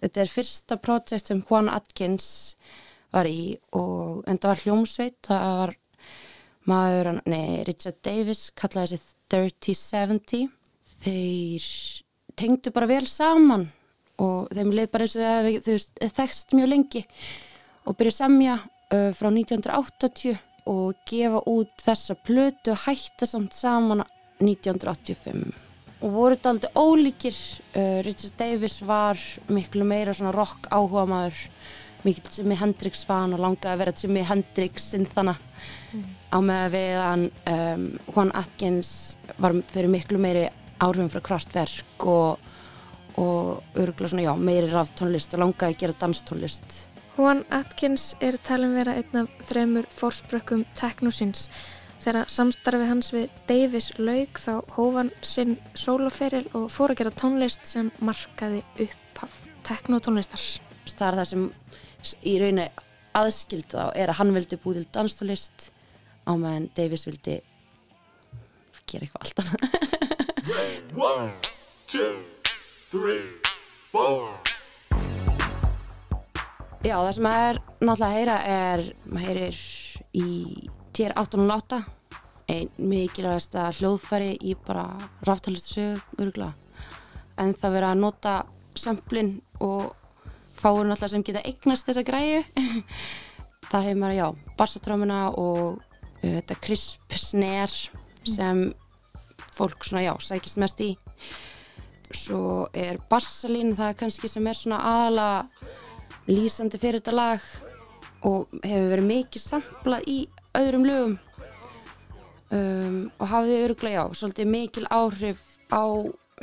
Þetta er fyrsta projekt sem Juan Atkins var í og en það var hljómsveit, það var maður, nei, Richard Davis kallaði þessi 3070. Þeir tengdu bara vel saman og þeim leið bara eins og það þau veist, þekkst mjög lengi og byrja að semja frá 1980 og gefa út þessa plötu og hætta samt saman 1985 og voru þetta aldrei ólíkir Richard Davis var miklu meira svona rock áhuga maður mikill Jimi Hendrix fan og langaði að vera Jimi Hendrix synþana mm. á með við hann um, Juan Atkins var fyrir miklu meiri áhrifum frá kraftverk og, og örgulega svona já, meiri ráftónlist og langaði að gera danstónlist Juan Atkins er talin vera einn af þremur fórsprökkum teknósins. Þegar samstarfi hans við Davis laug þá hófan sinn sóloferil og fór að gera tónlist sem markaði upphaf teknótónlistar. Það er það sem í rauninni aðskildi þá er að hann vildi búið til danstónlist á meðan Davis vildi gera eitthvað allt annað. One, two, three, four. Já, það sem maður er náttúrulega að heyra er, maður heyrir í TR 808, einn mikilvægasta hljóðfæri í bara ráftalistasögu, öruglega. En það verið að nota sömplinn og fáur náttúrulega sem geta eignast þessa græu. það hefur maður, já, bassatrámuna og uh, þetta krisp sner sem fólk svona, já, sækist mest í. Svo er bassalín það kannski sem er svona aðala lýsandi fyrir þetta lag og hefur verið mikið samplað í öðrum lögum. Um, og hafði öruglega, já, svolítið mikil áhrif á,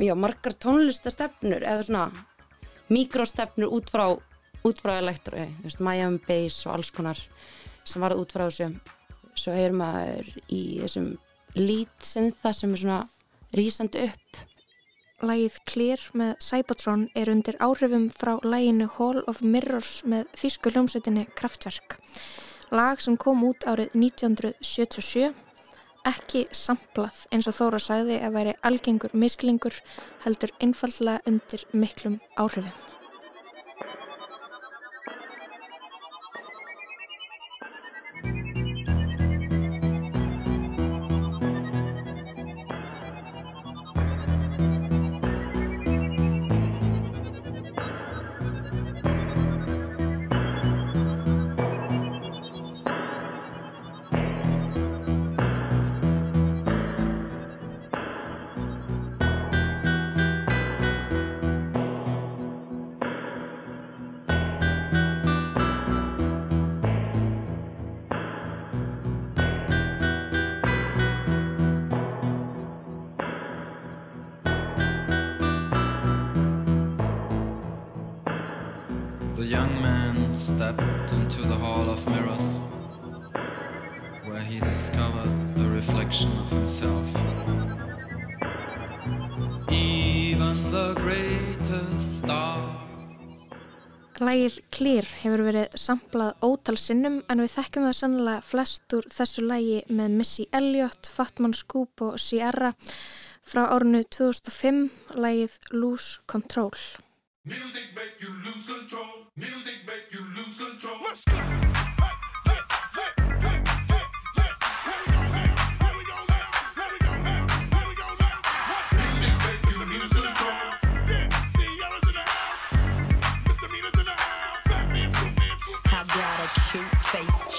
já, margar tónlistastefnur eða svona mikrostefnur út frá út frá elektro, þú veist, Miami Bass og alls konar sem varð út frá þessu. Svo heyr maður í þessum lítsinða sem er svona rýsandi upp Lægið Clear með Cybertron er undir áhrifum frá læginu Hall of Mirrors með þýsku hljómsveitinni Kraftwerk. Lag sem kom út árið 1977, ekki samplað eins og Þóra sagði að væri algengur misklingur heldur einfallega undir miklum áhrifum. Clear hefur verið samplað ótal sinnum en við þekkjum það sannlega flest úr þessu lægi með Missy Elliott, Fatman Scoop og Sierra frá árinu 2005, lægið Lose Control. Music make you lose control. Music make you lose control.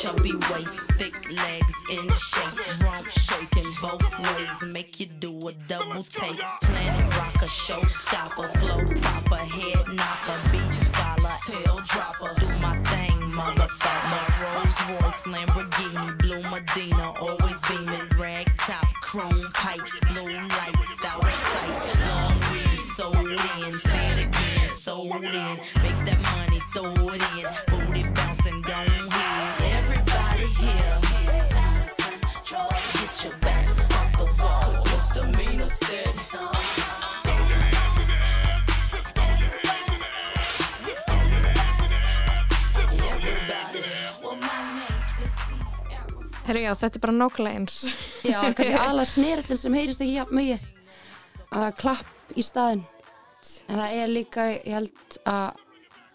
Chubby waist, thick legs in shape, rump shaking both ways, make you do a double take. Planet rocker, showstopper, flow popper, head knocker, beat scholar, tail dropper. Do my thing, motherfucker. My Rolls Royce, Lamborghini, já, þetta er bara nákvæmlega eins. Já, kannski aðalega snerillin sem heyrist ekki jafn mjög að klapp í staðin En það er líka, ég held að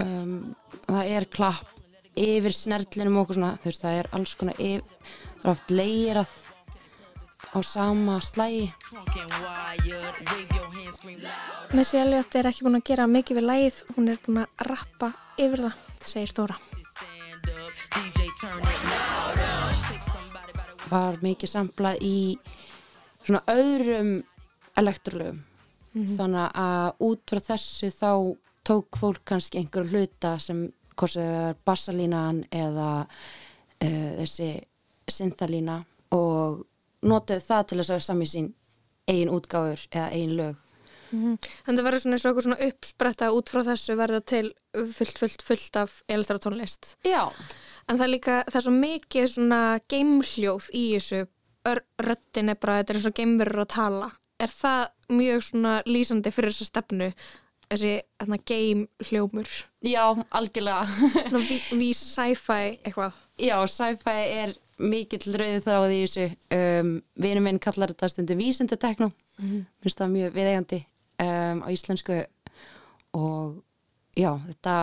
um, það er klapp yfir snerlinum og okkur svona, þú veist, það er alls konar yfir, það er oft leirað á sama slægi. Missy Elliot er ekki búin að gera mikið við lægið, hún er búin að rappa yfir það, segir Þóra. Var mikið samplað í svona öðrum elektrolögum. Mhm. Þannig að út frá þessu þá tók fólk kannski einhverju hluta sem er bassalínan eða uh, þessi synthalína og notaði það til að sami sín eigin útgáfur eða eigin lög. Mm Þannig að verður svona eins og okkur svona uppspretta út frá þessu verða til fullt, fullt, fullt af elektrotónlist. Já. En það er líka, það er svo mikið svona geimhljóð í þessu, röddin er bara, þetta er eins og geimverur að tala. Er það mjög svona lýsandi fyrir þessa stefnu, þessi geimhljómur? Já, algjörlega. Svona ví, sci-fi eitthvað. Já, sci-fi er mikill rauðið þráð í þessu. Um, Vinur minn kallar þetta stundu vísindatekno. Mhm. Minnst það mjög viðeigandi um, á íslensku og já, þetta,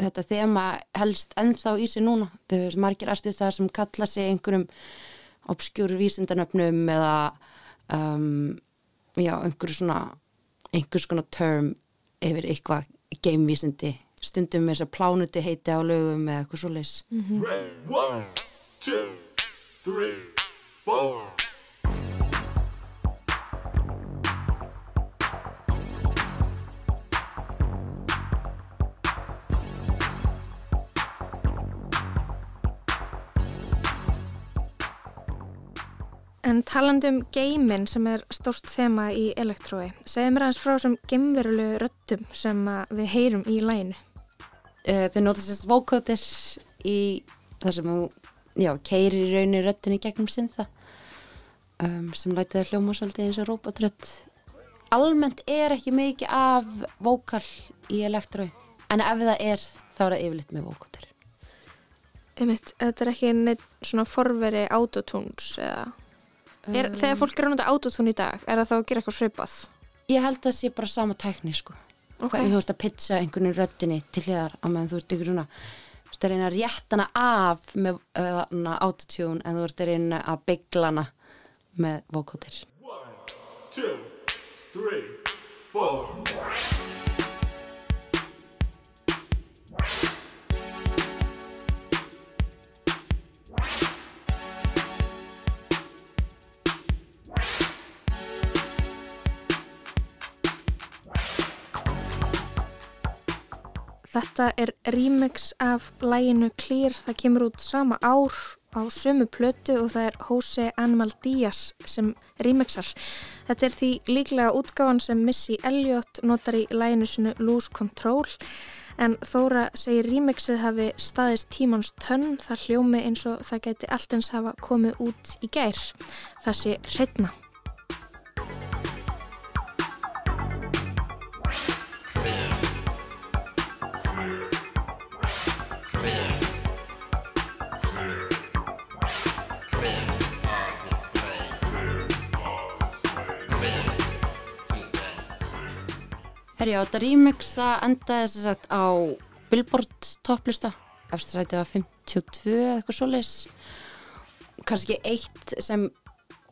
þetta þema helst ennþá í sig núna. Þau veist margir artistar sem kalla sig einhverjum obskjúr vísindanöfnum eða um, já, einhverju svona einhvers konar term yfir eitthvað geimvísindi stundum með þess að plánuti heiti á lögum eða eitthvað svo leys One, two, three, four. En talandi um geimin sem er stórt þema í elektrói, segðu mér aðeins frá þessum geimverulegu röddum sem að við heyrum í læginu. uh, þau nota sérst vocoder í það sem þú já, keiri í rauninni röddin í gegnum sinða um, sem læti það hljóma svolítið eins og robotrödd almennt er ekki mikið af vokal í elektrói en ef það er þá er það yfirleitt með Einmitt, þetta er ekki neitt svona forveri autotunes eða... Er, Um. þegar fólk er að nota autotune í dag, er það þá að gera eitthvað svipað? Ég held að það sé bara sama tækni sko. Ok. Hvernig þú ert að pizza einhvern veginn röddinni til hliðar á meðan þú ert ykkur svona þú ert að reyna að rétta hana af með uh, autotune en þú ert að reyna að byggla hana með vocoder. Two, three, four. Þetta er remix af læginu Clear, það kemur út sama ár á sömu plötu og það er Jose Animal Díaz sem remixar. Þetta er því líklega útgáfan sem Missy Elliot notar í læginu sinu Lose Control en Þóra segir remixið hafi staðist tímans tönn það hljómi eins og það gæti allt eins hafa komið út í gær. Það sé hreitna. Herjá, þetta remix það endaði að sagt á Billboard topplista? Efstrætið var 52 eða eitthvað svoleiðis. Kannski eitt sem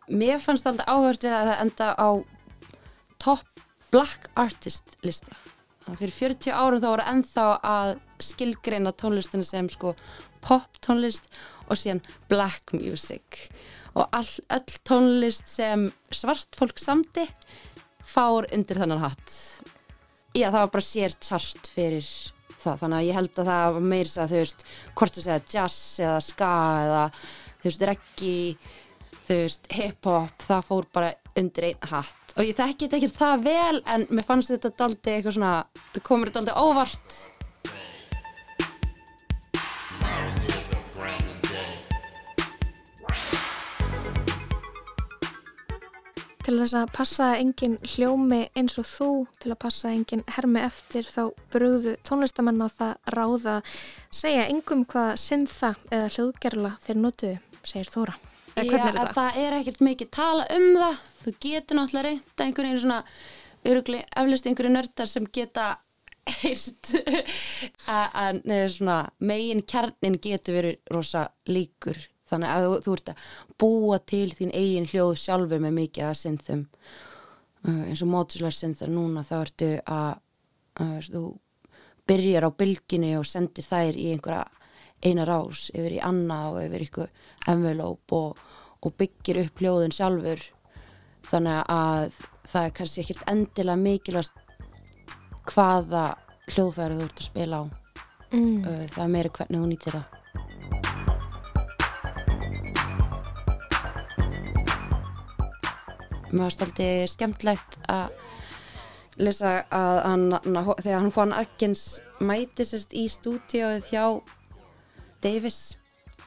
mér fannst alltaf áhört við að það enda á top black artist lista. Þannig að fyrir 40 árum þá voru ennþá að skilgreina tónlistinu sem sko pop tónlist og síðan black music. Og all, öll tónlist sem svart fólk samdi fár undir þennan hatt Já, það var bara sér chart fyrir það, þannig að ég held að það var meir að þú veist, hvort þú segja jazz eða ska eða þú veist, reggi þú veist, hip-hop það fór bara undir einn hatt. Og ég þekki þetta ekki það vel en mér fannst þetta daldi eitthvað svona það komur daldi óvart Til þess að passa að enginn hljómi eins og þú, til að passa að enginn hermi eftir þá brugðu tónlistamenn á það ráða segja engum hvað sinnþa eða hljóðgerla þeir notuðu, segir Þóra. Eða Já, hvernig er að þetta? það er ekkert mikið tala um það þú getur náttúrulega reynda einhvern veginn svona öruglega eflust einhverju nördar sem geta heyrst að svona megin kjarnin getur verið rosa líkur þannig að þú, þú ert að búa til þín eigin hljóð sjálfur með mikið að synþum uh, eins og modular synþar núna þá ertu að uh, þú byrjar á bylginni og sendir þær í einhverja eina rás yfir í anna og yfir ykkur envelóp og, og byggir upp hljóðin sjálfur. Þannig að það er kannski ekkert endilega mikilvægt hvaða hljóðfæri þú ert að spila á. Mm. það er meira hvernig þú nýtir það Mér varst alltaf skemmtlegt að lesa að hann, þegar hann Juan Atkins mæti sérst í stúdíóið hjá Davis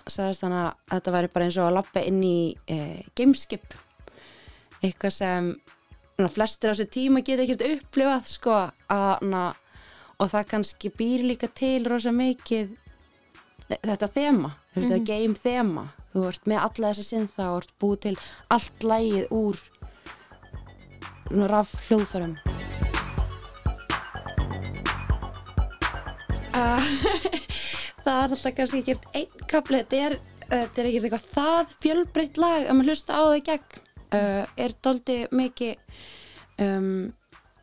sagðist hann að þetta væri bara eins og að lappa inn í eh, gameskip eitthvað sem na, flestir á þessu tíma geta ekkert upplifað sko að na, og það kannski býr líka til rosa mikið þetta þema, mm. þetta mhm. game þema þú ert með alla þessa sinnþa og ert búið til allt lægið úr raf hljóðfærum. Uh, það er alltaf kannski ekkert einn kapli þetta er, þetta er ekkert eitthvað það fjölbreytt lag að maður hlusta á það í gegn uh, er doldi mikið um,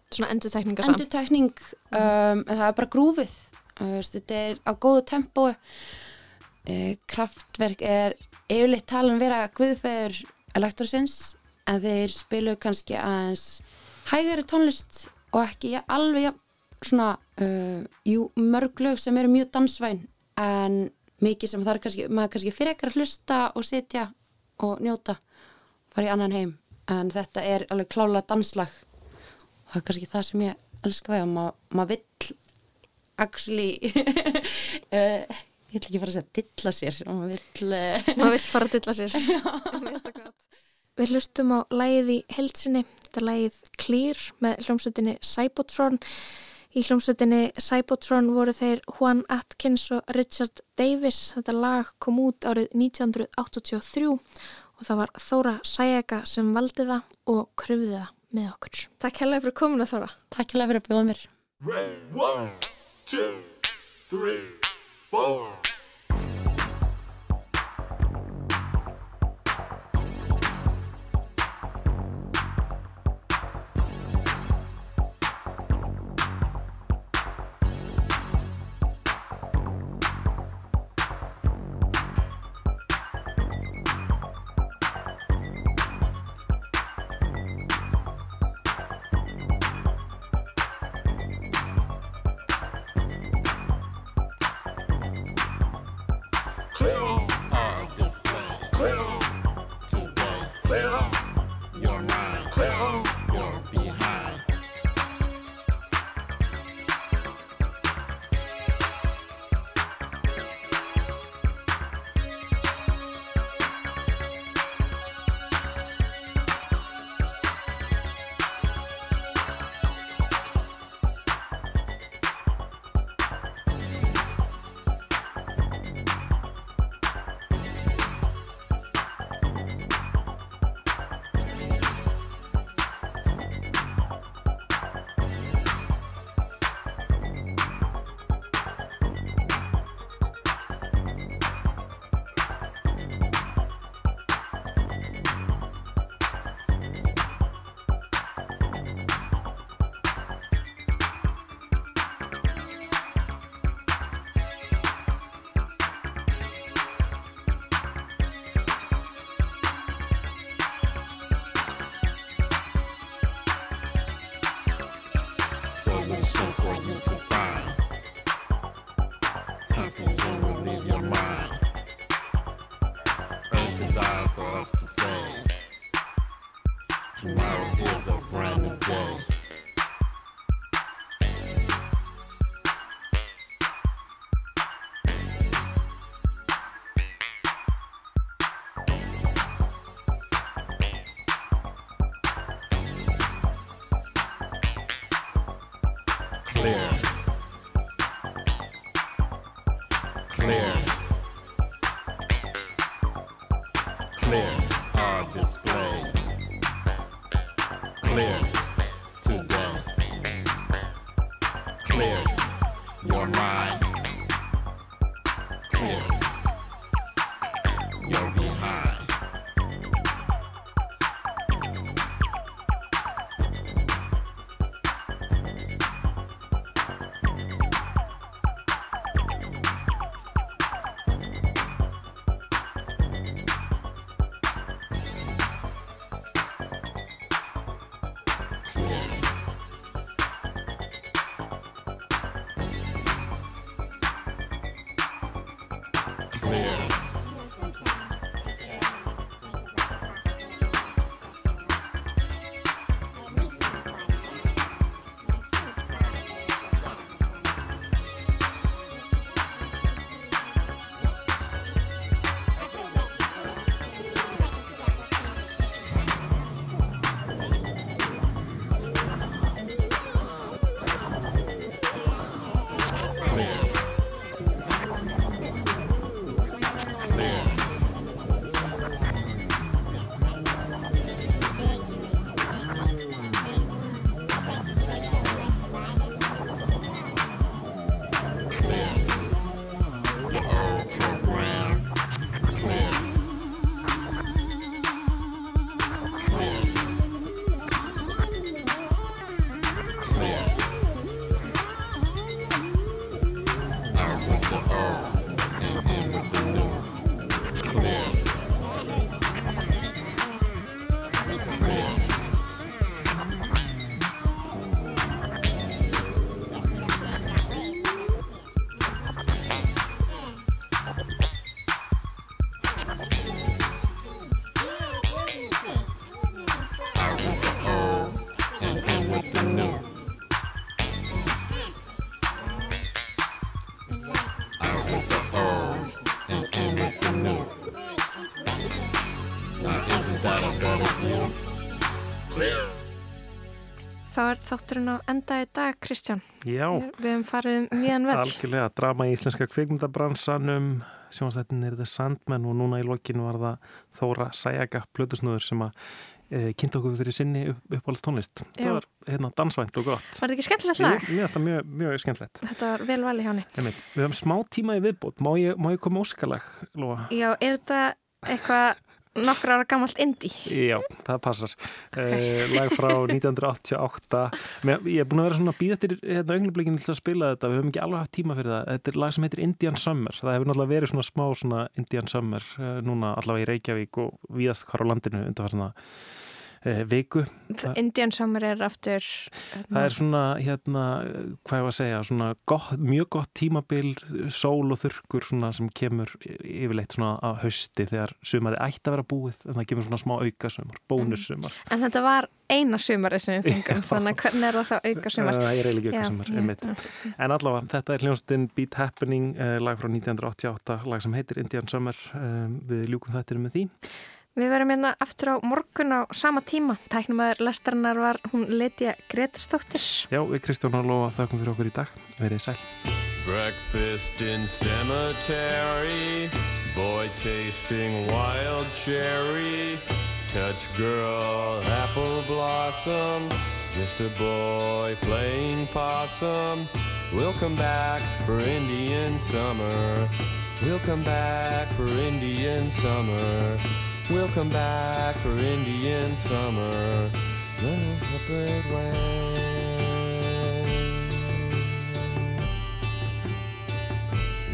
svona endurtekninga samt endurtekning, um, en það er bara grúfið uh, þetta er á góðu tempói uh, kraftverk er yfirleitt talan vera guðfeður elektrosins en þeir spilu kannski aðeins hægari tónlist og ekki ja, alveg ja, svona uh, jú, mörglög sem eru mjög dansvæn en mikið sem það er kannski, maður kannski frekar að hlusta og sitja og njóta fara í annan heim. En þetta er alveg klála danslag. Og það er kannski það sem ég elska vega, Ma, maður vill actually uh, ég ætla ekki fara að segja dilla sér maður vill uh, maður vill fara að dilla sér Við hlustum á lægið í heilsinni, þetta lægið Clear með hljómsveitinni Cybotron. Í hljómsveitinni Cybotron voru þeir Juan Atkins og Richard Davis. Þetta lag kom út árið 1983 og það var Þóra Sæega sem valdi það og kröfði það með okkur. Takk hella fyrir komuna Þóra. Takk hella fyrir að bjóða mér. One, two, three, four clear all displays. Clear today. Þá er þátturinn á enda í dag, Kristján. Já. Við höfum farið miðan vell. Algjörlega, drama í íslenska kvikmyndabransanum sjónastættin er þetta Sandman og núna í lokinu var það Þóra Sæjaga Plutusnúður sem að e, kynnta okkur fyrir sinni upp, uppáhalds tónlist það var hérna dansvænt og gott Var þetta ekki skemmtilegt lag? Það mjög, mjög skemmtilegt Þetta var vel val í hjáni. Einmitt. Við höfum smá tíma í viðbót má ég, má ég koma óskalag, Lóa? Já, er þetta eitthvað nokkur ára gammalt indie? Já, það passar. Uh, lag frá 1988 Mér, ég er búin að vera svona að býða eftir hérna, augnablikinu til að spila þetta, við höfum ekki alveg haft tíma fyrir það. Þetta er lag sem heitir Indian Summer. Það hefur náttúrulega verið svona smá svona Indian Summer uh, núna allavega í Reykjavík og víðast hvar á landinu undan svona uh, viku Það... Indian Summer er aftur... Það er svona, hérna, hvað ég var að segja, svona gott, mjög gott tímabil, sól og þurrkur svona sem kemur yfirleitt svona á hausti þegar sumaði ætti að vera búið en það kemur svona smá auka sumar, bónussumar. En þetta var eina sumarið sem við fengum, þannig að hvernig er það þá auka sumar? Það er eiginlega ekki Já, auka sumar, já, einmitt. En allavega, þetta er hljónstinn Beat Happening, uh, lag frá 1988, lag sem heitir Indian Summer, um, við ljúkum þetta með því. Við verum hérna aftur á morgun á sama tíma. Tæknumæður lestarinnar var hún Letja Gretastóttir. Já, við Kristján og Lóa þakkum fyrir okkur í dag, verið sæl. Breakfast in cemetery, boy tasting wild cherry, touch girl apple blossom, just a boy playing possum. We'll come back for Indian summer. We'll come back for Indian summer. We'll come back for Indian summer. The separate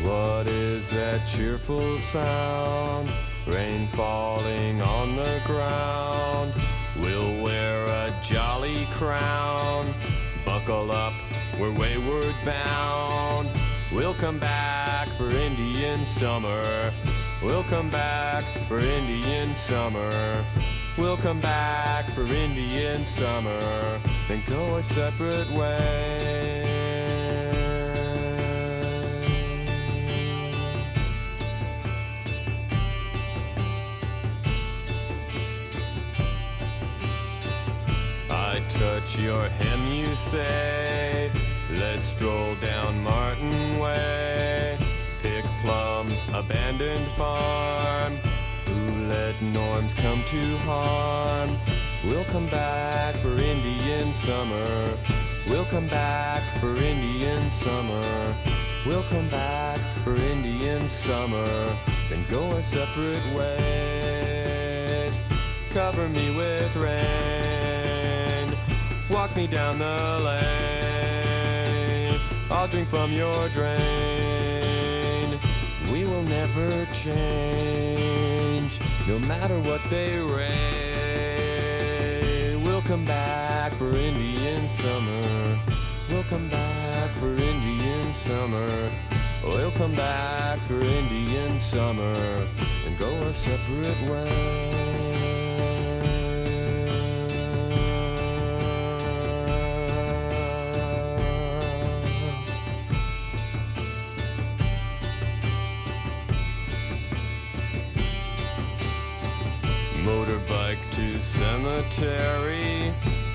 What is that cheerful sound? Rain falling on the ground. We'll wear a jolly crown. Buckle up, we're wayward bound. We'll come back for Indian summer. We'll come back for Indian summer. We'll come back for Indian summer. Then go a separate way. I touch your hem, you say. Let's stroll down Martin Way. Plums, abandoned farm. Who let norms come to harm? We'll come back for Indian summer. We'll come back for Indian summer. We'll come back for Indian summer, then go our separate ways. Cover me with rain, walk me down the lane. I'll drink from your drain. Will never change, no matter what they rain. We'll come back for Indian summer. We'll come back for Indian summer. We'll come back for Indian summer and go our separate ways. Cemetery,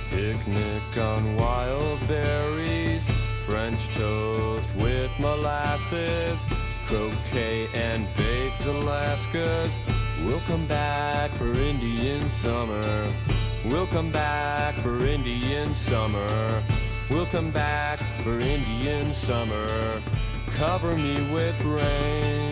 picnic on wild berries, French toast with molasses, croquet and baked Alaskas. We'll come back for Indian summer. We'll come back for Indian summer. We'll come back for Indian summer. Cover me with rain.